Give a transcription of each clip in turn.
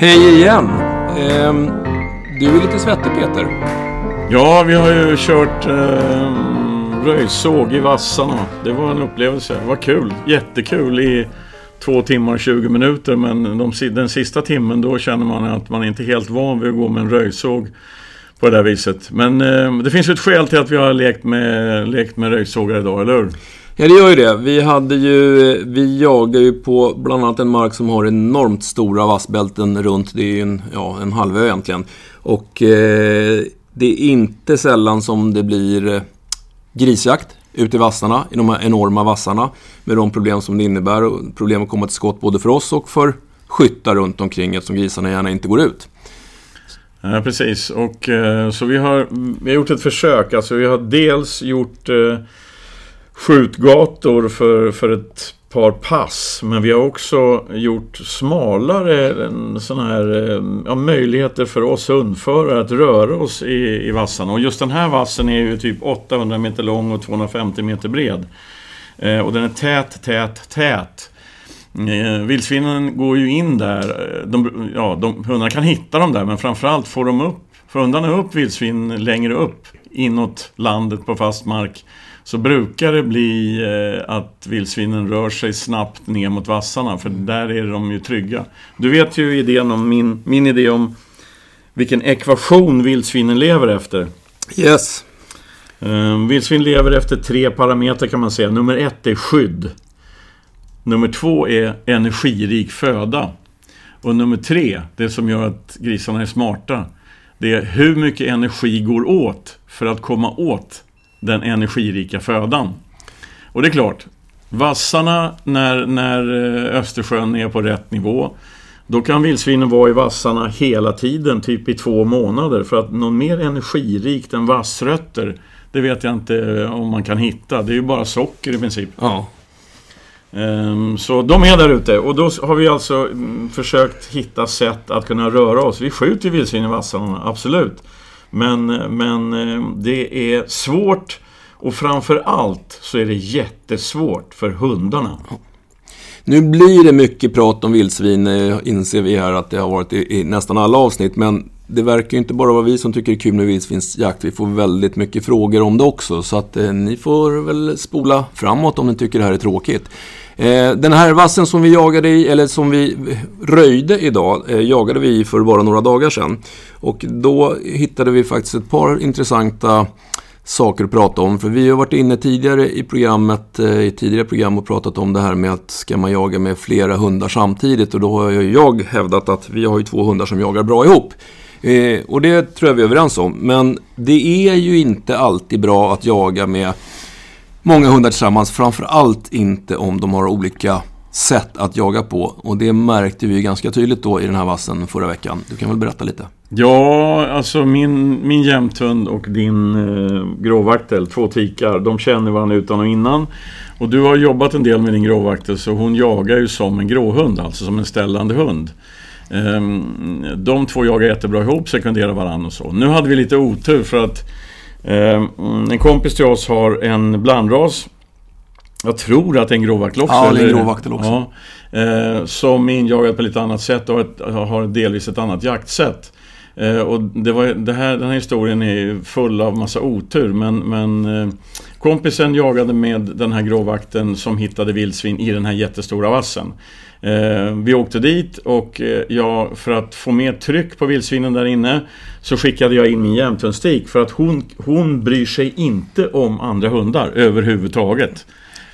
Hej igen! Ehm, du är lite svettig Peter. Ja, vi har ju kört eh, röjsåg i Vassarna. Det var en upplevelse. Det var kul. Jättekul i två timmar och 20 minuter. Men de, den sista timmen då känner man att man inte är helt van vid att gå med en röjsåg på det där viset. Men eh, det finns ju ett skäl till att vi har lekt med, lekt med röjsågar idag, eller hur? Ja, det gör ju det. Vi, hade ju, vi jagar ju på bland annat en mark som har enormt stora vassbälten runt. Det är ju en, ja, en halvö egentligen. Och eh, det är inte sällan som det blir eh, grisjakt ute i vassarna, i de här enorma vassarna. Med de problem som det innebär. Och problem att komma till skott både för oss och för skyttar runt omkring eftersom grisarna gärna inte går ut. Ja, precis. Och, eh, så vi har, vi har gjort ett försök. Alltså, vi har dels gjort eh, skjutgator för, för ett par pass. Men vi har också gjort smalare sån här, eh, ja, möjligheter för oss hundförare att röra oss i, i vassarna. Och just den här vassen är ju typ 800 meter lång och 250 meter bred. Eh, och den är tät, tät, tät. Eh, vildsvinen går ju in där. Eh, de, ja, de, hundarna kan hitta dem där men framförallt får de upp, får hundarna upp vildsvin längre upp inåt landet på fast mark så brukar det bli eh, att vildsvinen rör sig snabbt ner mot vassarna för där är de ju trygga. Du vet ju idén om min, min idé om vilken ekvation vildsvinen lever efter. Yes. Eh, vildsvin lever efter tre parametrar kan man säga. Nummer ett är skydd. Nummer två är energirik föda. Och nummer tre, det som gör att grisarna är smarta, det är hur mycket energi går åt för att komma åt den energirika födan. Och det är klart, vassarna när, när eh, Östersjön är på rätt nivå då kan vildsvinen vara i vassarna hela tiden, typ i två månader. För att någon mer energirikt än vassrötter, det vet jag inte om man kan hitta. Det är ju bara socker i princip. Ja. Um, så de är där ute och då har vi alltså mm, försökt hitta sätt att kunna röra oss. Vi skjuter vildsvin i vassarna, absolut. Men, men eh, det är svårt och framför allt så är det jättesvårt för hundarna. Nu blir det mycket prat om vildsvin, eh, inser vi här att det har varit i, i nästan alla avsnitt. Men det verkar ju inte bara vara vi som tycker det är kul med vildsvinsjakt. Vi får väldigt mycket frågor om det också. Så att eh, ni får väl spola framåt om ni tycker det här är tråkigt. Eh, den här vassen som vi jagade i, eller som vi röjde idag, eh, jagade vi för bara några dagar sedan. Och då hittade vi faktiskt ett par intressanta saker att prata om. För vi har varit inne tidigare i programmet, eh, i tidigare program och pratat om det här med att ska man jaga med flera hundar samtidigt. Och då har jag hävdat att vi har ju två hundar som jagar bra ihop. Eh, och det tror jag vi är överens om. Men det är ju inte alltid bra att jaga med många hundar tillsammans. Framförallt inte om de har olika sätt att jaga på. Och det märkte vi ganska tydligt då i den här vassen förra veckan. Du kan väl berätta lite? Ja, alltså min, min jämthund och din eh, gråvaktel, två tikar, de känner varandra utan och innan. Och du har jobbat en del med din gråvaktel så hon jagar ju som en gråhund, alltså som en ställande hund. Um, de två jagar jättebra ihop, sekunderar varandra och så. Nu hade vi lite otur för att en kompis till oss har en blandras jag tror att det är en gråvaktel också. Ja, det är en gråvaktel också. Ja, eh, som är injagad på lite annat sätt och ett, har delvis ett annat jaktsätt. Eh, och det var, det här, den här historien är full av massa otur men, men eh, kompisen jagade med den här gråvakten som hittade vildsvin i den här jättestora vassen. Eh, vi åkte dit och eh, jag, för att få mer tryck på vildsvinen där inne så skickade jag in min jämthundstik för att hon, hon bryr sig inte om andra hundar överhuvudtaget.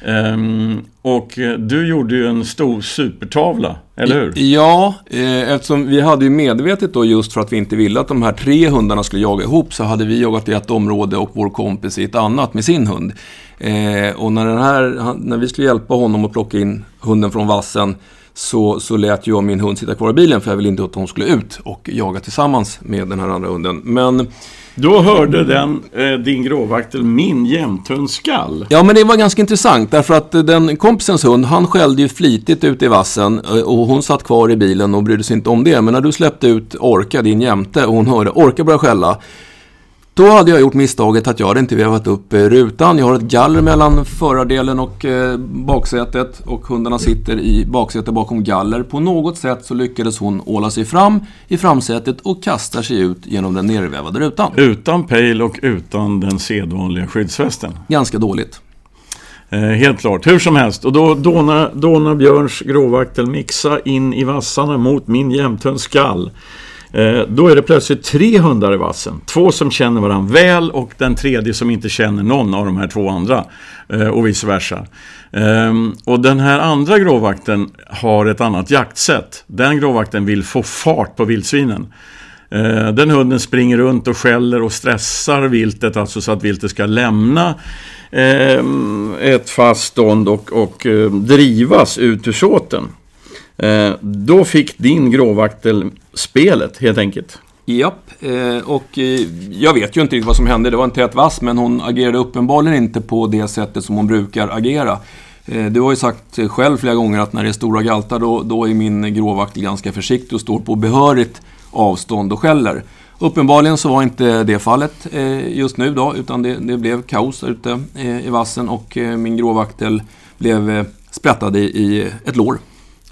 Um, och eh, du gjorde ju en stor supertavla, eller hur? Ja, eh, eftersom vi hade ju medvetet då just för att vi inte ville att de här tre hundarna skulle jaga ihop så hade vi jagat i ett område och vår kompis i ett annat med sin hund. Eh, och när, den här, när vi skulle hjälpa honom att plocka in hunden från vassen så, så lät jag min hund sitta kvar i bilen för jag ville inte att hon skulle ut och jaga tillsammans med den här andra hunden. Men då hörde den, eh, din gråvaktel, min jämthundskall. Ja, men det var ganska intressant därför att den kompisens hund, han skällde ju flitigt ute i vassen eh, och hon satt kvar i bilen och brydde sig inte om det. Men när du släppte ut Orka, din jämte, och hon hörde Orka börja skälla Då hade jag gjort misstaget att jag hade inte vevat upp eh, rutan. Jag har ett galler mellan förardelen och eh, baksätet och hundarna sitter i baksätet bakom galler. På något sätt så lyckades hon åla sig fram i framsätet och kastar sig ut genom den nervävade rutan. Utan pejl och utan den sedvanliga skyddsvästen. Ganska dåligt. Eh, helt klart. Hur som helst. Och då Dona Björns gråvaktel mixa in i vassarna mot min jämthunds skall. Eh, då är det plötsligt tre hundar i vassen. Två som känner varandra väl och den tredje som inte känner någon av de här två andra. Eh, och vice versa. Ehm, och den här andra gråvakten har ett annat jaktsätt. Den gråvakten vill få fart på vildsvinen. Eh, den hunden springer runt och skäller och stressar viltet, alltså så att viltet ska lämna ehm, ett fast stånd och, och drivas ut ur såten. Eh, då fick din gråvaktel spelet helt enkelt. Japp, eh, och eh, jag vet ju inte riktigt vad som hände. Det var en tät vass, men hon agerade uppenbarligen inte på det sättet som hon brukar agera. Eh, du har ju sagt själv flera gånger att när det är stora galtar då, då är min gråvaktel ganska försiktig och står på behörigt avstånd och skäller. Uppenbarligen så var inte det fallet eh, just nu då, utan det, det blev kaos ute eh, i vassen och min gråvaktel blev sprättad i, i ett lår.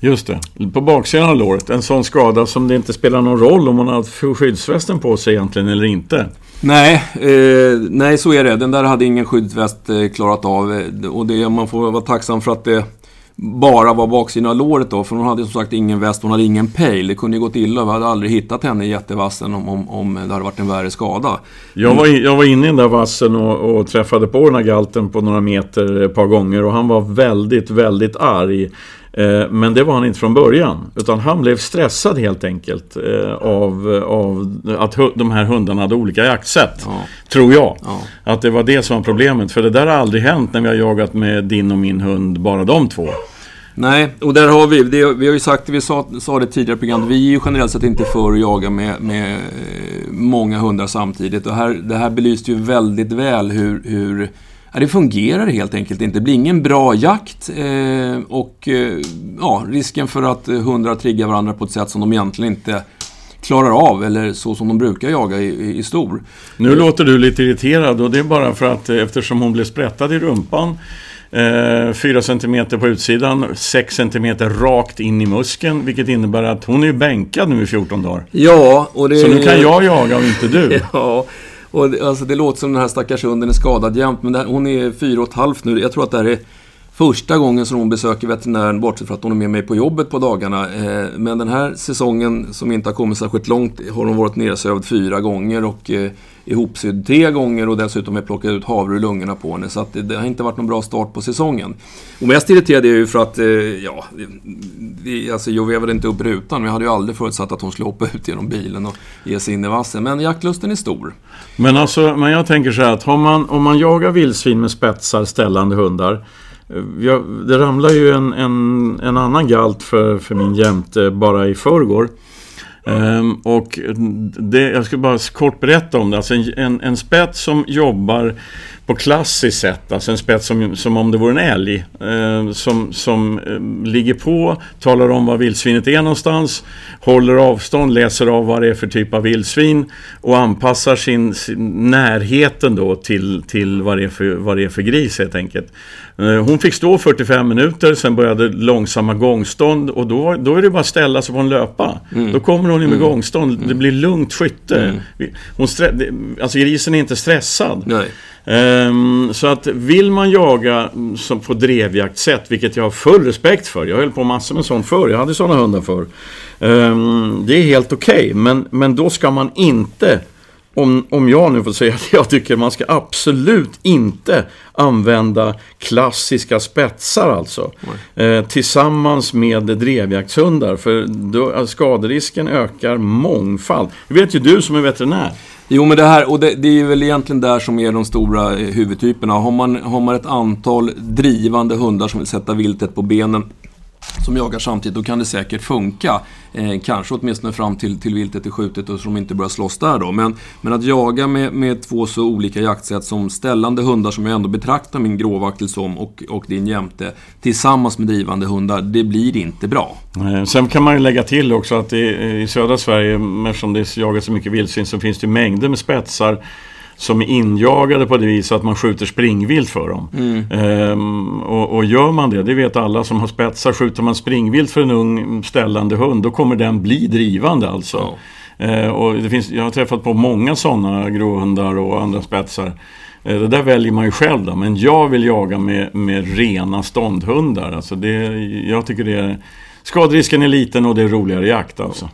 Just det, på baksidan av låret. En sån skada som det inte spelar någon roll om man har skyddsvästen på sig egentligen eller inte. Nej, eh, nej så är det. Den där hade ingen skyddsväst eh, klarat av. Eh, och det, man får vara tacksam för att det bara var baksidan av låret då. För hon hade som sagt ingen väst, hon hade ingen pejl. Det kunde ju gått illa. Vi hade aldrig hittat henne i jättevassen om, om, om det hade varit en värre skada. Jag var, jag var inne i den där vassen och, och träffade på den här galten på några meter ett par gånger. Och han var väldigt, väldigt arg. Eh, men det var han inte från början. Utan han blev stressad helt enkelt eh, av, av att de här hundarna hade olika jaktsätt. Ja. Tror jag. Ja. Att det var det som var problemet. För det där har aldrig hänt när vi har jagat med din och min hund, bara de två. Nej, och där har vi, det, vi har ju sagt, vi sa, sa det tidigare i programmet, vi är ju generellt sett inte för att jaga med, med många hundar samtidigt. Och här, det här belyste ju väldigt väl hur, hur Ja, det fungerar helt enkelt inte. Det blir ingen bra jakt eh, och eh, ja, risken för att hundar triggar varandra på ett sätt som de egentligen inte klarar av eller så som de brukar jaga i, i stor. Nu låter du lite irriterad och det är bara för att eh, eftersom hon blev sprättad i rumpan eh, 4 cm på utsidan, 6 cm rakt in i muskeln vilket innebär att hon är bänkad nu i 14 dagar. Ja, och det... Så nu kan jag jaga och inte du. ja, och det, alltså, det låter som den här stackars hunden är skadad jämt, men här, hon är fyra och ett halvt nu. Jag tror att det här är första gången som hon besöker veterinären, bortsett från att hon är med mig på jobbet på dagarna. Eh, men den här säsongen, som inte har kommit särskilt långt, har hon varit nedsövd fyra gånger och eh, ihopsydd tre gånger och dessutom har jag plockat ut havre ur lungorna på henne. Så att det, det, har inte varit någon bra start på säsongen. Och mest irriterad är jag ju för att, eh, ja, vi, alltså jag vevade inte upp rutan. Vi hade ju aldrig förutsatt att hon skulle hoppa ut genom bilen och ge sig in i vassen. Men jaktlusten är stor. Men alltså, men jag tänker så här att man, om man jagar vildsvin med spetsar, ställande hundar Eh, jag, det ramlade ju en, en, en, annan galt för, för min jämte bara i förrgår. Um, och det, jag ska bara kort berätta om det. Alltså en, en, en spets som jobbar på klassiskt sätt, alltså en spets som, som om det vore en älg. Eh, som som eh, ligger på, talar om var vildsvinet är någonstans, håller avstånd, läser av vad det är för typ av vildsvin och anpassar sin, sin närheten då till, till vad, det är för, vad det är för gris helt enkelt. Eh, hon fick stå 45 minuter, sen började långsamma gångstånd och då, då är det bara att ställa sig på en löpa. Mm. Då kommer hon in med mm. gångstånd, det blir lugnt skytte. Mm. Hon alltså grisen är inte stressad. Nej. Um, så att vill man jaga som på drevjaktsätt, vilket jag har full respekt för. Jag höll på massor med sånt förr. Jag hade sådana hundar förr. Um, det är helt okej, okay, men, men då ska man inte om, om jag nu får säga det, jag tycker man ska absolut inte använda klassiska spetsar alltså. Eh, tillsammans med drevjaktshundar. För då, skaderisken ökar mångfald. Det vet ju du som är veterinär. Jo, men det här, och det, det, är väl egentligen där som är de stora eh, huvudtyperna. Har man, har man ett antal drivande hundar som vill sätta viltet på benen som jagar samtidigt, då kan det säkert funka. Eh, kanske åtminstone fram till, till viltet är skjutet och så de inte börjar slåss där då. Men, men att jaga med, med två så olika jaktsätt som ställande hundar som jag ändå betraktar min gråvaktel som och, och din jämte tillsammans med drivande hundar, det blir inte bra. Eh, sen kan man ju lägga till också att i, i södra Sverige, eftersom det jagas så mycket vildsvin, så finns det mängder med spetsar som är injagade på det viset att man skjuter springvilt för dem. Mm. Ehm, och, och gör man det, det vet alla som har spetsar, skjuter man springvilt för en ung ställande hund då kommer den bli drivande alltså. Ja. Eh, och det finns, jag har träffat på många sådana gråhundar och andra spetsar. Eh, det där väljer man ju själv då, men jag vill jaga med, med rena ståndhundar. Alltså det, jag tycker det är... Skaderisken är liten och det är roligare jakt alltså.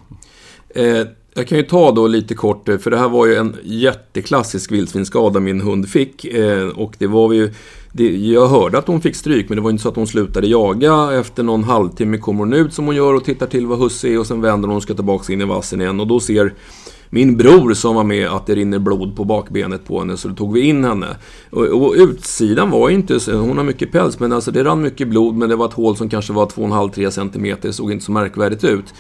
Eh, jag kan ju ta då lite kort, eh, för det här var ju en jätteklassisk vildsvinsskada min hund fick. Eh, och det var ju... Det, jag hörde att hon fick stryk, men det var inte så att hon slutade jaga. Efter någon halvtimme kommer hon ut som hon gör och tittar till vad husse är och sen vänder hon och ska tillbaka in i vassen igen. Och då ser min bror som var med att det rinner blod på bakbenet på henne, så då tog vi in henne. Och, och utsidan var inte hon har mycket päls, men alltså det rann mycket blod, men det var ett hål som kanske var 2,5-3 cm, det såg inte så märkvärdigt ut.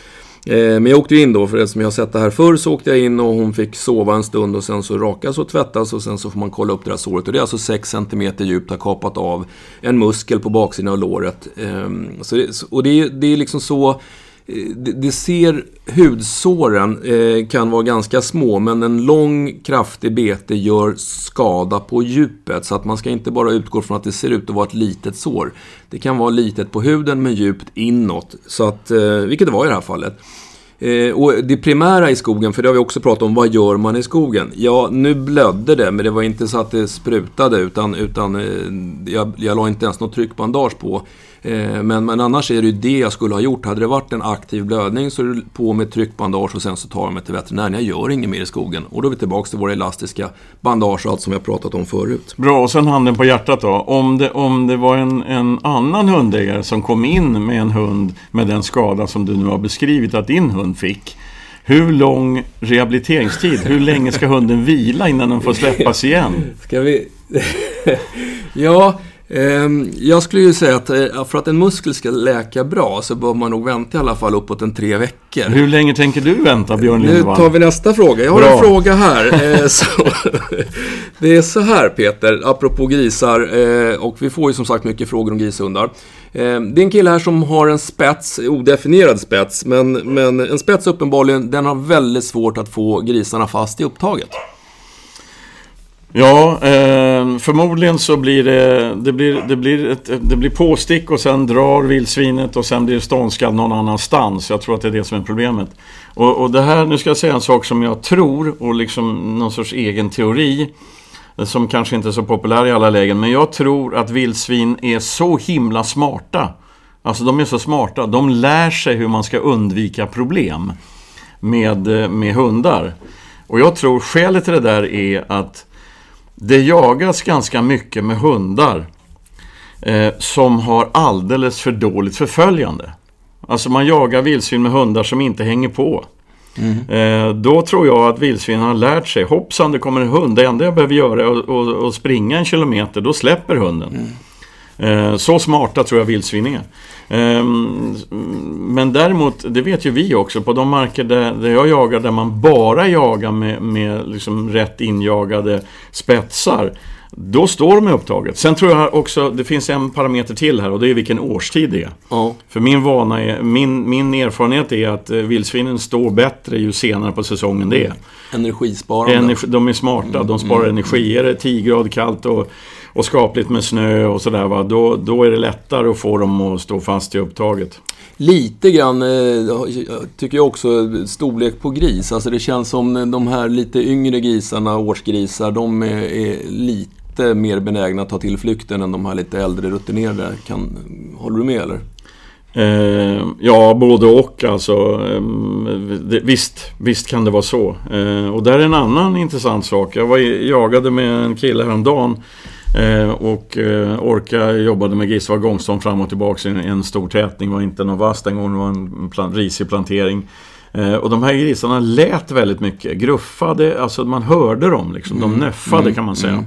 Eh, men jag åkte in då, för eftersom jag har sett det här förr så åkte jag in och hon fick sova en stund och sen så rakas och tvättas och sen så får man kolla upp det här såret. Och det är alltså 6 cm djupt, har kapat av en muskel på baksidan av låret. Ehm, så det, och det, är- det är liksom så... Eh, det, det ser, hudsåren eh, kan vara ganska små men en lång kraftig bete gör skada på djupet. Så att man ska inte bara utgå från att det ser ut att vara ett litet sår. Det kan vara litet på huden men djupt inåt. Så att, eh, vilket det var i det här fallet. Eh, och det primära i skogen, för det har vi också pratat om, vad gör man i skogen? Ja, nu blödde det, men det var inte så att det sprutade, utan, utan eh, jag, jag la inte ens något tryckbandage på. Eh, men, men annars är det ju det jag skulle ha gjort. Hade det varit en aktiv blödning så är det på med tryckbandage och sen så tar jag mig till veterinären. Jag gör inget mer i skogen. Och då är vi tillbaka till våra elastiska bandage och allt som vi har pratat om förut. Bra, och sen handen på hjärtat då. Om det, om det var en, en annan hundägare som kom in med en hund med den skada som du nu har beskrivit att din hund fick. Hur lång rehabiliteringstid? Hur länge ska hunden vila innan den får släppas igen? Ska vi... ja, jag skulle ju säga att eh, för att en muskel ska läka bra så bör man nog vänta i alla fall uppåt en tre veckor. Hur länge tänker du vänta, Björn Nu Lindvall? tar vi nästa fråga. Jag har Bra. en fråga här. Eh, så, det är så här Peter, apropå grisar. Eh, och vi får ju som sagt mycket frågor om grishundar. Eh, det är en kille här som har en spets, odefinierad spets. Men, men en spets uppenbarligen, den har väldigt svårt att få grisarna fast i upptaget. Ja, eh, förmodligen så blir det, det, blir, det, blir ett, det blir påstick och sen drar vildsvinet och sen blir det ståndskall någon annanstans. Jag tror att det är det som är problemet. Och, och det här, nu ska jag säga en sak som jag tror och liksom någon sorts egen teori eh, som kanske inte är så populär i alla lägen. Men jag tror att vildsvin är så himla smarta. Alltså de är så smarta. De lär sig hur man ska undvika problem med, eh, med hundar. Och jag tror skälet till det där är att det jagas ganska mycket med hundar eh, som har alldeles för dåligt förföljande. Alltså man jagar vildsvin med hundar som inte hänger på. Eh, då tror jag att vildsvinen har lärt sig, hoppsan det kommer en hund, det enda jag behöver göra är att- att att springa en kilometer, då släpper hunden. Eh, så smarta tror jag vildsvin är. Ehm, men däremot, det vet ju vi också, på de marker där, där jag jagar, där man bara jagar med, med liksom rätt injagade spetsar, då står de i upptaget. Sen tror jag också, det finns en parameter till här och det är vilken årstid det är. Ja, För min vana är, min, min erfarenhet är att eh, vildsvinen står bättre ju senare på säsongen det är. energisparande. Energi, de är smarta, de sparar energi. Är det 10 grader kallt och, och skapligt med snö och sådär då, då är det lättare att få dem att stå fast i upptaget. Lite grann eh, tycker jag också storlek på gris. Alltså det känns som de här lite yngre grisarna, årsgrisar, de är, är lite mer benägna att ta till flykten än de här lite äldre rutinerade. Kan, håller du med eller? Eh, ja, både och alltså. Eh, det, visst, visst kan det vara så. Eh, och där är en annan intressant sak. Jag var jagade med en kille häromdagen eh, och eh, Orka jobbade med gris, var gångstånd fram och tillbaka i en, en stor tätning. var inte någon vass den gången, det var en plan, risig plantering. Eh, och de här grisarna lät väldigt mycket, gruffade, alltså man hörde dem liksom. De nöffade kan man säga.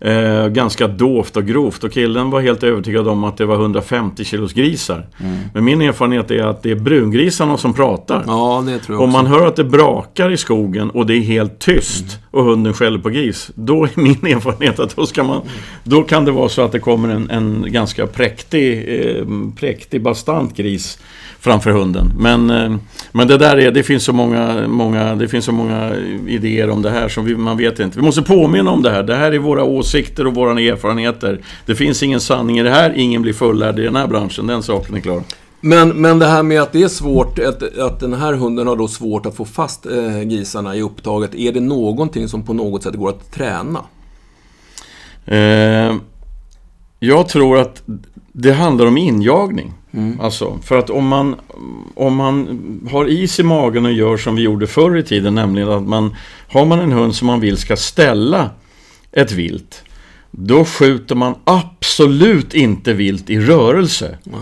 Eh, ganska dovt och grovt och killen var helt övertygad om att det var 150 kilos grisar. Men min erfarenhet är att det är brungrisarna som pratar. Ja, det tror jag Om man hör att det brakar i skogen och det är helt tyst och hunden skäller på gris. Då är min erfarenhet att då, ska man, då kan det vara så att det kommer en, en ganska präktig, eh, präktig, bastant gris framför hunden. Men, eh, men det där är, det finns så många, många, det finns så många idéer om det här som vi, man vet inte. Vi måste påminna om det här. Det här är våra åsikter och våra erfarenheter. Det finns ingen sanning i det här. Ingen blir fullärd i den här branschen. Den saken är klar. Men, men det här med att det är svårt, att, att den här hunden har då svårt att få fast eh, grisarna i upptaget. Är det någonting som på något sätt går att träna? Eh, jag tror att det handlar om injagning. Mm. Alltså, för att om man, om man har is i magen och gör som vi gjorde förr i tiden, nämligen att man har man en hund som man vill ska ställa ett vilt, då skjuter man absolut inte vilt i rörelse. Nej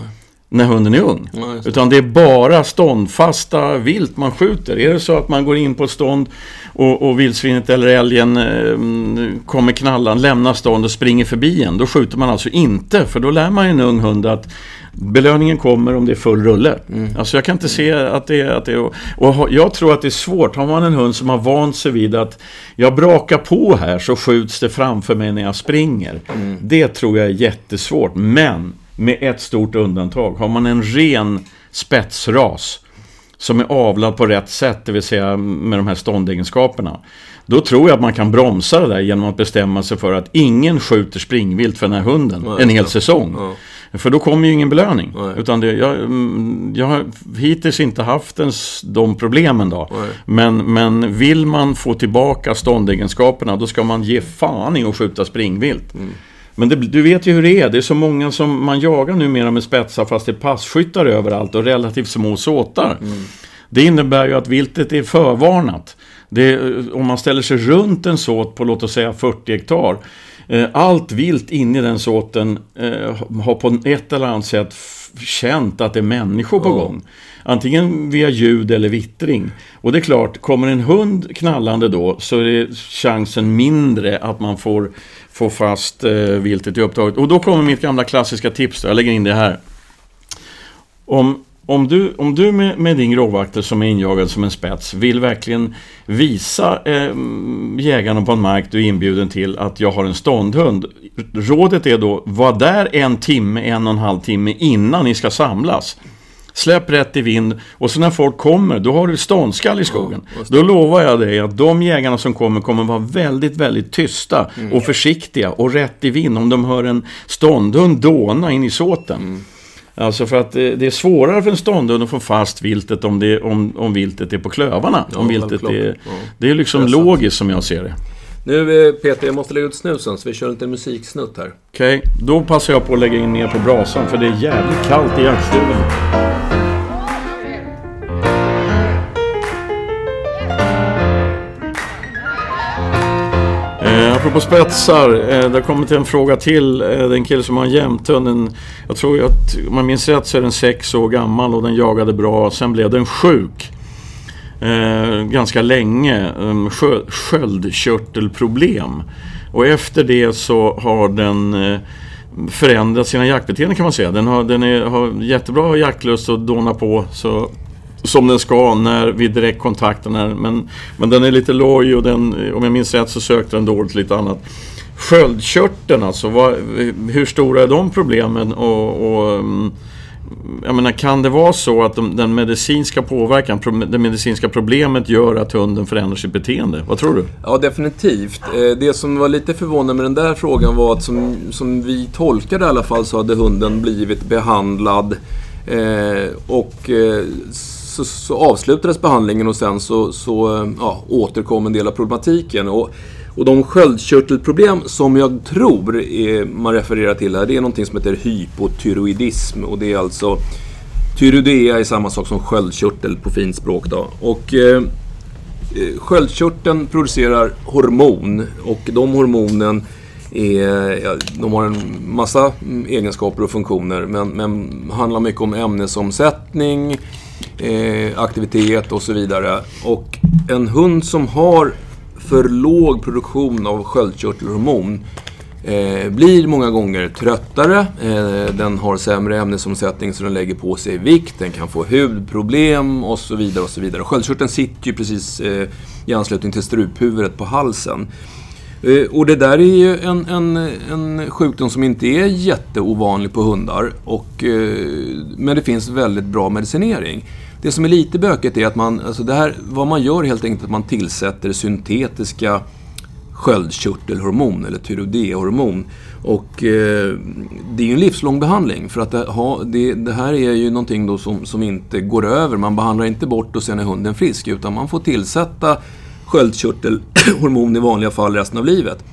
när hunden är ung. Ja, Utan det är bara ståndfasta vilt man skjuter. Är det så att man går in på ett stånd och, och vildsvinet eller älgen eh, kommer knallan, lämnar stånd och springer förbi en. Då skjuter man alltså inte. För då lär man en ung hund att belöningen kommer om det är full rulle. Mm. Alltså jag kan inte se att det är... Att det är och jag tror att det är svårt. Har man en hund som har vant sig vid att jag brakar på här så skjuts det framför mig när jag springer. Mm. Det tror jag är jättesvårt. Men med ett stort undantag. Har man en ren spetsras som är avlad på rätt sätt, det vill säga med de här ståndegenskaperna. Då tror jag att man kan bromsa det där genom att bestämma sig för att ingen skjuter springvilt för den här hunden Nej, en hel ja. säsong. Ja. För då kommer ju ingen belöning. Utan det, jag, mm, jag har hittills inte haft ens de problemen då. Men, men vill man få tillbaka ståndegenskaperna då ska man ge fan i att skjuta springvilt. Mm. Men det, du vet ju hur det är. Det är så många som man jagar numera med spetsar fast det är passkyttar överallt och relativt små såtar. Mm. Det innebär ju att viltet är förvarnat. Det, om man ställer sig runt en såt på låt oss säga 40 hektar. Eh, allt vilt inne i den såten eh, har på ett eller annat sätt känt att det är människor på gång. Antingen via ljud eller vittring. Och det är klart, kommer en hund knallande då så är chansen mindre att man får få fast eh, viltet i upptaget. Och då kommer mitt gamla klassiska tips, då. jag lägger in det här. Om, om du, om du med, med din gråvakter som är injagad som en spets vill verkligen visa eh, jägarna på en mark du är inbjuden till att jag har en ståndhund. Rådet är då, var där en timme, en och en halv timme innan ni ska samlas. Släpp rätt i vind och så när folk kommer, då har du ståndskall i skogen. Ja, då lovar jag dig att de jägarna som kommer kommer vara väldigt, väldigt tysta mm. och försiktiga och rätt i vind om de hör en ståndhund dåna in i såten. Mm. Alltså för att det, är svårare för en ståndhund att få fast viltet om, det, om, om viltet är på klövarna. Ja, om viltet är, ja. Det är liksom det är logiskt som jag ser det. Nu eh, Peter, jag måste lägga ut snusen så vi kör lite musiksnutt här. Okej, okay. då passar jag på att lägga in ner på brasan för det är jävligt kallt i jaktstugan. Eh, apropå spetsar, eh, det har kommit en fråga till. Eh, det är en kille som har en jämthund. Jag tror att, om man minns rätt så är den sex år gammal och den jagade bra. Sen blev den sjuk. Eh, ganska länge. Um, sköldkörtelproblem. Och efter det så har den eh, förändrat sina jaktbeteenden kan man säga. Den har, den är, har jättebra jaktlust och dånar på. Så som den ska när vi direkt kontaktar den. Men, men den är lite loj och den, om jag minns rätt så sökte den dåligt lite annat. Sköldkörteln alltså, vad, hur stora är de problemen? Och, och, um, jag menar, kan det vara så att de, den medicinska påverkan, det medicinska problemet gör att hunden förändrar sitt beteende? Vad tror du? Ja, definitivt. Eh, det som var lite förvånande med den där frågan var att som, som vi tolkade i alla fall så hade hunden blivit behandlad eh, och eh, så, så, avslutades behandlingen och sen så, så eh, ja, återkom en del av problematiken. Och, och de sköldkörtelproblem som jag tror är, man refererar till här, det är någonting som heter hypotyroidism. Och det är alltså Tyroidea är samma sak som sköldkörtel på fint språk. Då. Och, eh, eh sköldkörteln producerar hormon och de hormonen är, de har en massa mm, egenskaper och funktioner men, men handlar mycket om ämnesomsättning, eh, aktivitet och så vidare. Och en hund som har för låg produktion av sköldkörtelhormon Eh, blir många gånger tröttare, eh, den har sämre ämnesomsättning så den lägger på sig vikt, den kan få hudproblem och så vidare. och så vidare. Sköldkörteln sitter ju precis eh, i anslutning till struphuvudet på halsen. Eh, och det där är ju en, en, en sjukdom som inte är jätteovanlig på hundar. Och, eh, men det finns väldigt bra medicinering. Det som är lite bökigt är att man, alltså det här, vad man gör helt enkelt att man tillsätter syntetiska sköldkörtelhormon eller tyroidehormon. Och eh, det är ju en livslång behandling för att det, ha, det, det, här är ju någonting då som, som inte går över. Man behandlar inte bort och sen är hunden frisk utan man får tillsätta sköldkörtelhormon i vanliga fall resten av livet.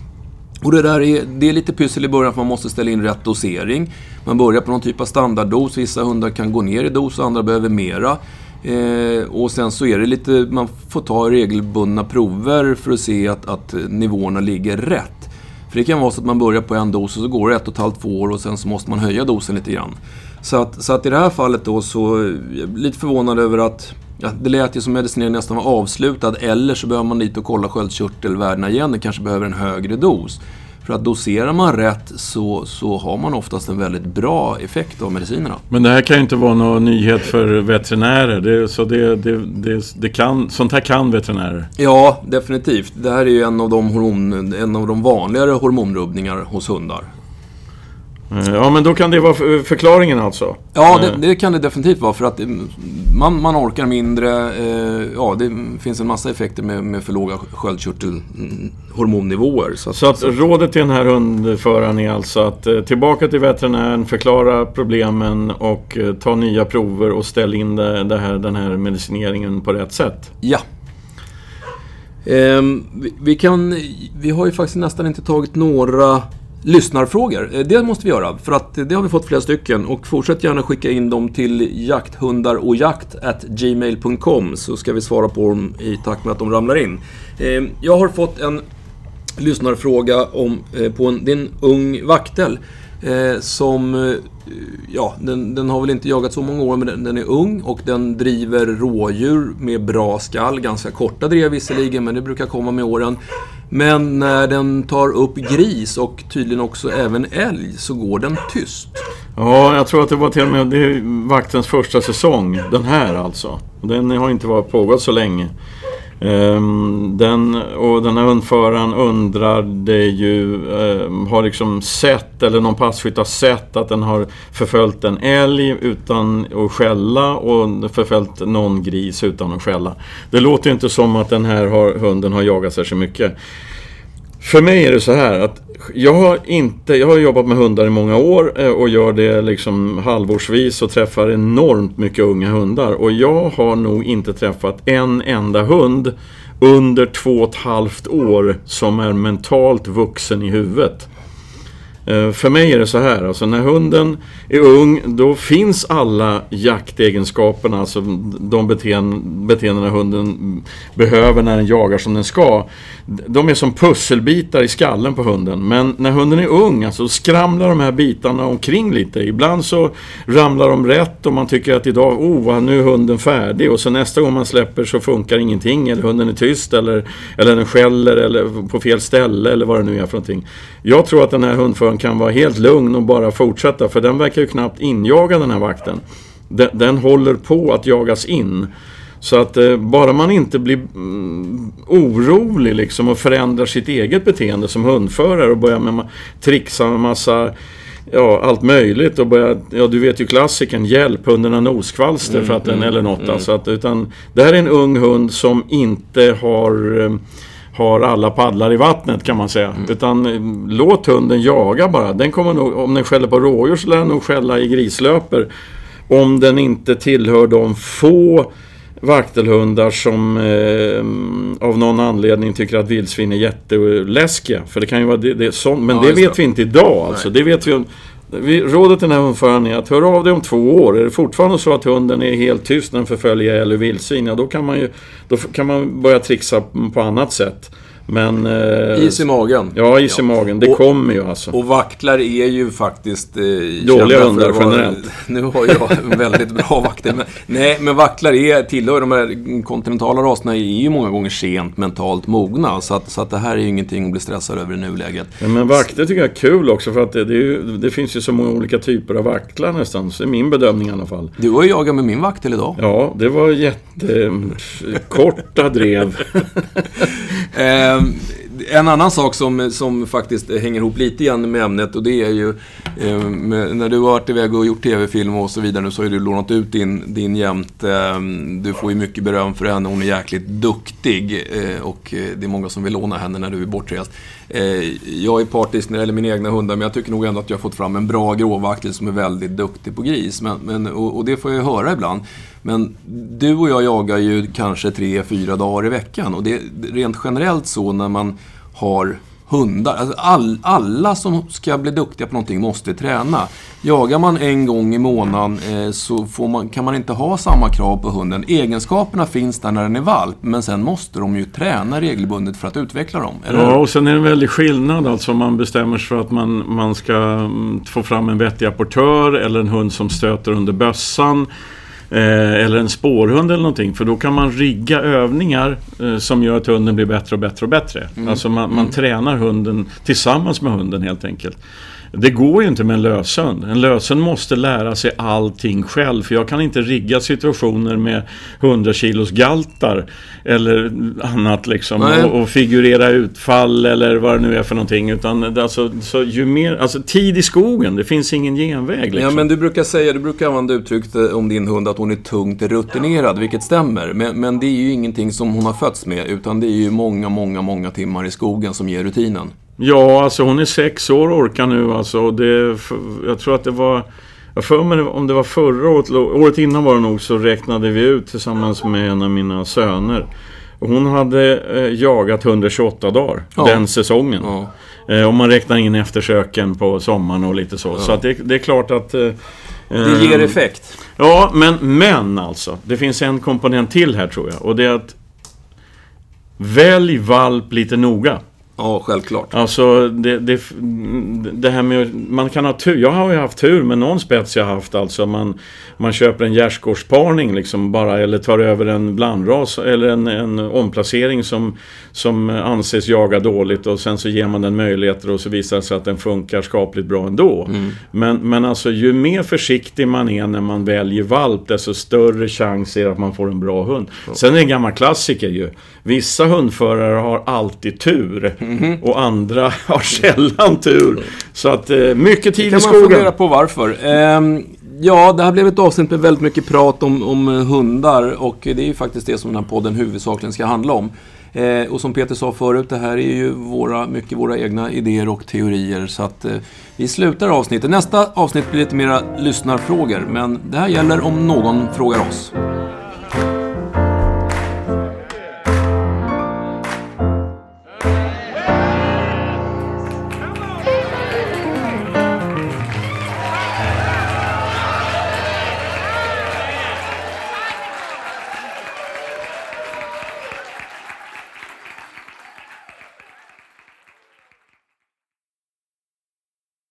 Och det där är, det är lite pyssel i början för man måste ställa in rätt dosering. Man börjar på någon typ av standarddos. Vissa hundar kan gå ner i dos och andra behöver mera. Eh, och sen så är det lite, man får ta regelbundna prover för att se att, att nivåerna ligger rätt. För det kan vara så att man börjar på en dos och så går det ett och ett halvt, två år och sen så måste man höja dosen lite grann. Så att, så att i det här fallet då så, är lite förvånad över att Ja, det lät ju som medicineringen nästan var avslutad eller så behöver man dit och kolla sköldkörtelvärdena igen. Det kanske behöver en högre dos. För att doserar man rätt så, så har man oftast en väldigt bra effekt av medicinerna. Men det här kan ju inte vara någon nyhet för veterinärer. Det, så det, det, det, det, kan, sånt här kan veterinärer? Ja, definitivt. Det här är ju en av de, hormon, en av de vanligare hormonrubbningar hos hundar. Eh, ja, men då kan det vara förklaringen alltså? Ja, det, eh. det kan det definitivt vara. För att man, man orkar mindre. Eh, ja, det finns en massa effekter med, med för låga sköldkörtelhormonnivåer. Så, att, så att rådet till den här hundföraren är alltså att tillbaka till veterinären, förklara problemen och ta nya prover och ställ in det, det här, den här medicineringen på rätt sätt? Ja, ehm, vi, kan, vi har ju faktiskt nästan inte tagit några lyssnarfrågor. Eh, det måste vi göra, för att eh, det har vi fått flera stycken. Och fortsätt gärna skicka in dem till jakthundarojakt.gmail.com så ska vi svara på dem i takt med att de ramlar in. Eh, jag har fått en lyssnarfråga om, på en, det är en ung vaktel som, ja, den, den, har väl inte jagat så många år men den, den, är ung och den driver rådjur med bra skall. Ganska korta drev visserligen men det brukar komma med åren. Men när den tar upp gris och tydligen också även älg så går den tyst. Ja, jag tror att det var till och med det är vaktens första säsong. Den här alltså. Den har inte varit pågått så länge. Ehm, den, och den här hundföraren undrade ju, ehm, har liksom sett, eller någon passkytt har sett att den har förföljt en älg utan att skälla och förföljt någon gris utan att skälla. Det låter inte som att den här har, hunden har jagat särskilt mycket. För mig är det så här att jag har, inte, jag har jobbat med hundar i många år eh, och gör det liksom halvårsvis och träffar enormt mycket unga hundar. Och jag har nog inte träffat en enda hund under två och ett halvt år som är mentalt vuxen i huvudet. Eh, för mig är det så här, alltså när hunden är ung då finns alla jaktegenskaperna, alltså de beteenden, beteendena hunden behöver när den jagar som den ska. De är som pusselbitar i skallen på hunden. Men när hunden är ung, alltså skramlar de här bitarna omkring lite. Ibland så ramlar de rätt och man tycker att idag, oh, nu är hunden färdig. Och så nästa gång man släpper så funkar ingenting. Eller hunden är tyst eller, eller den skäller eller på fel ställe eller vad det nu är för någonting. Jag tror att den här hundföraren kan vara helt lugn och bara fortsätta. För den verkar ju knappt injaga den här vakten. Den, den håller på att jagas in. Så att eh, bara man inte blir mm, orolig liksom och förändrar sitt eget beteende som hundförare och börjar med trixa med massa ja, allt möjligt och börja, ja du vet ju klassiken, hjälp hunden har noskvalster mm, för att den, mm, eller något mm. alltså. Att, utan det här är en ung hund som inte har eh, har alla paddlar i vattnet kan man säga. Mm. Utan eh, låt hunden jaga bara. Den kommer nog, om den skäller på rådjur så lär den nog skälla i grislöper. Om den inte tillhör de få vaktelhundar som eh, av någon anledning tycker att vildsvin är jätteläskiga. För det kan ju vara det, det sånt, men ja, det vet det. vi inte idag. Alltså. Det vet vi, vi, rådet till den här hundföraren är att höra av dig om två år. Är det fortfarande så att hunden är helt tyst när den förföljer eller vildsvin, ja då kan man ju då kan man börja trixa på annat sätt. Men... Eh, is i magen. Ja, is i magen. Det och, kommer ju alltså. Och vaktlar är ju faktiskt... Eh, Dåliga hundar generellt. Nu har jag väldigt bra vakter. Men, nej, men vaktlar är, tillhör de här kontinentala raserna är ju många gånger sent mentalt mogna. Så att, så att det här är ju ingenting att bli stressad över i nuläget. Ja, men vakter tycker jag är kul också för att det, det, ju, det finns ju så många olika typer av vaktlar nästan. Så är min bedömning i alla fall. Du har ju jagat med min vaktel idag. Ja, det var jättekorta drev. Ehm, Ehm, en annan sak som, som faktiskt hänger ihop lite grann med ämnet och det är ju eh, när du har varit iväg och gjort tv-film och så vidare nu så har du lånat ut din, din jämt. Eh, du får ju mycket beröm för henne, hon är jäkligt duktig eh, och eh, det är många som vill låna henne när du är bortrest. Eh, jag är partisk när det gäller mina egna hundar men jag tycker nog ändå att jag har fått fram en bra gråvaktel som är väldigt duktig på gris. Men, men och, och det får jag ju höra ibland. Men du och jag jagar ju kanske tre, fyra dagar i veckan och det är rent generellt så när man har hundar. Alltså all, alla som ska bli duktiga på någonting måste träna. Jagar man en gång i månaden eh, så man, kan man inte ha samma krav på hunden. Egenskaperna finns där när den är valp, men sen måste de ju träna regelbundet för att utveckla dem. Eller? Ja, och sen är det en väldig skillnad alltså om man bestämmer sig för att man, man ska mm, få fram en vettig apportör eller en hund som stöter under bössan. Eh, eller en spårhund eller någonting. För då kan man rigga övningar eh, som gör att hunden blir bättre och bättre och bättre. Mm. Alltså man, man mm. tränar hunden tillsammans med hunden helt enkelt. Det går ju inte med en löshund. En löshund måste lära sig allting själv. För jag kan inte rigga situationer med 100 kilos galtar eller annat liksom. Och, och, figurera utfall eller vad det nu är för någonting. Utan alltså, så ju mer, alltså tid i skogen, det finns ingen genväg. Liksom. Ja, men du brukar säga, du brukar använda uttrycket om din hund att hon är tungt rutinerad, vilket stämmer. Men, men det är ju ingenting som hon har fötts med, utan det är ju många, många, många timmar i skogen som ger rutinen. Ja, alltså hon är sex år och orkar nu alltså. Det, jag tror att det var... Jag för mig om det var förra året, året innan var det nog, så räknade vi ut tillsammans med en av mina söner. Hon hade eh, jagat 128 dagar ja. den säsongen. Ja. Eh, om man räknar in eftersöken på sommaren och lite så. Ja. Så att det, det, är klart att... Eh, det ger effekt. Ja, men, men alltså. Det finns en komponent till här tror jag. Och det är att Välj valp lite noga. Ja, självklart. Alltså, det, det, det här med... Man kan ha tur. Jag har ju haft tur med någon spets jag haft. Alltså, man, man köper en gärdsgårdsparning liksom bara. Eller tar över en blandras. Eller en, en omplacering som, som anses jaga dåligt. Och sen så ger man den möjligheter och så visar det sig att den funkar skapligt bra ändå. Mm. Men, men alltså, ju mer försiktig man är när man väljer valp. Desto större chans är att man får en bra hund. Sen är det en gammal klassiker ju. Vissa hundförare har alltid tur. Mm. Och andra har sällan tur. Så att eh, mycket tid i skogen. kan man fundera på varför. Ehm, ja, det här blev ett avsnitt med väldigt mycket prat om, om hundar. Och det är ju faktiskt det som den här podden huvudsakligen ska handla om. Eh, och som Peter sa förut, det här är ju våra, mycket våra egna idéer och teorier. Så att eh, vi slutar avsnittet. Nästa avsnitt blir lite mera lyssnarfrågor. Men det här gäller om någon frågar oss.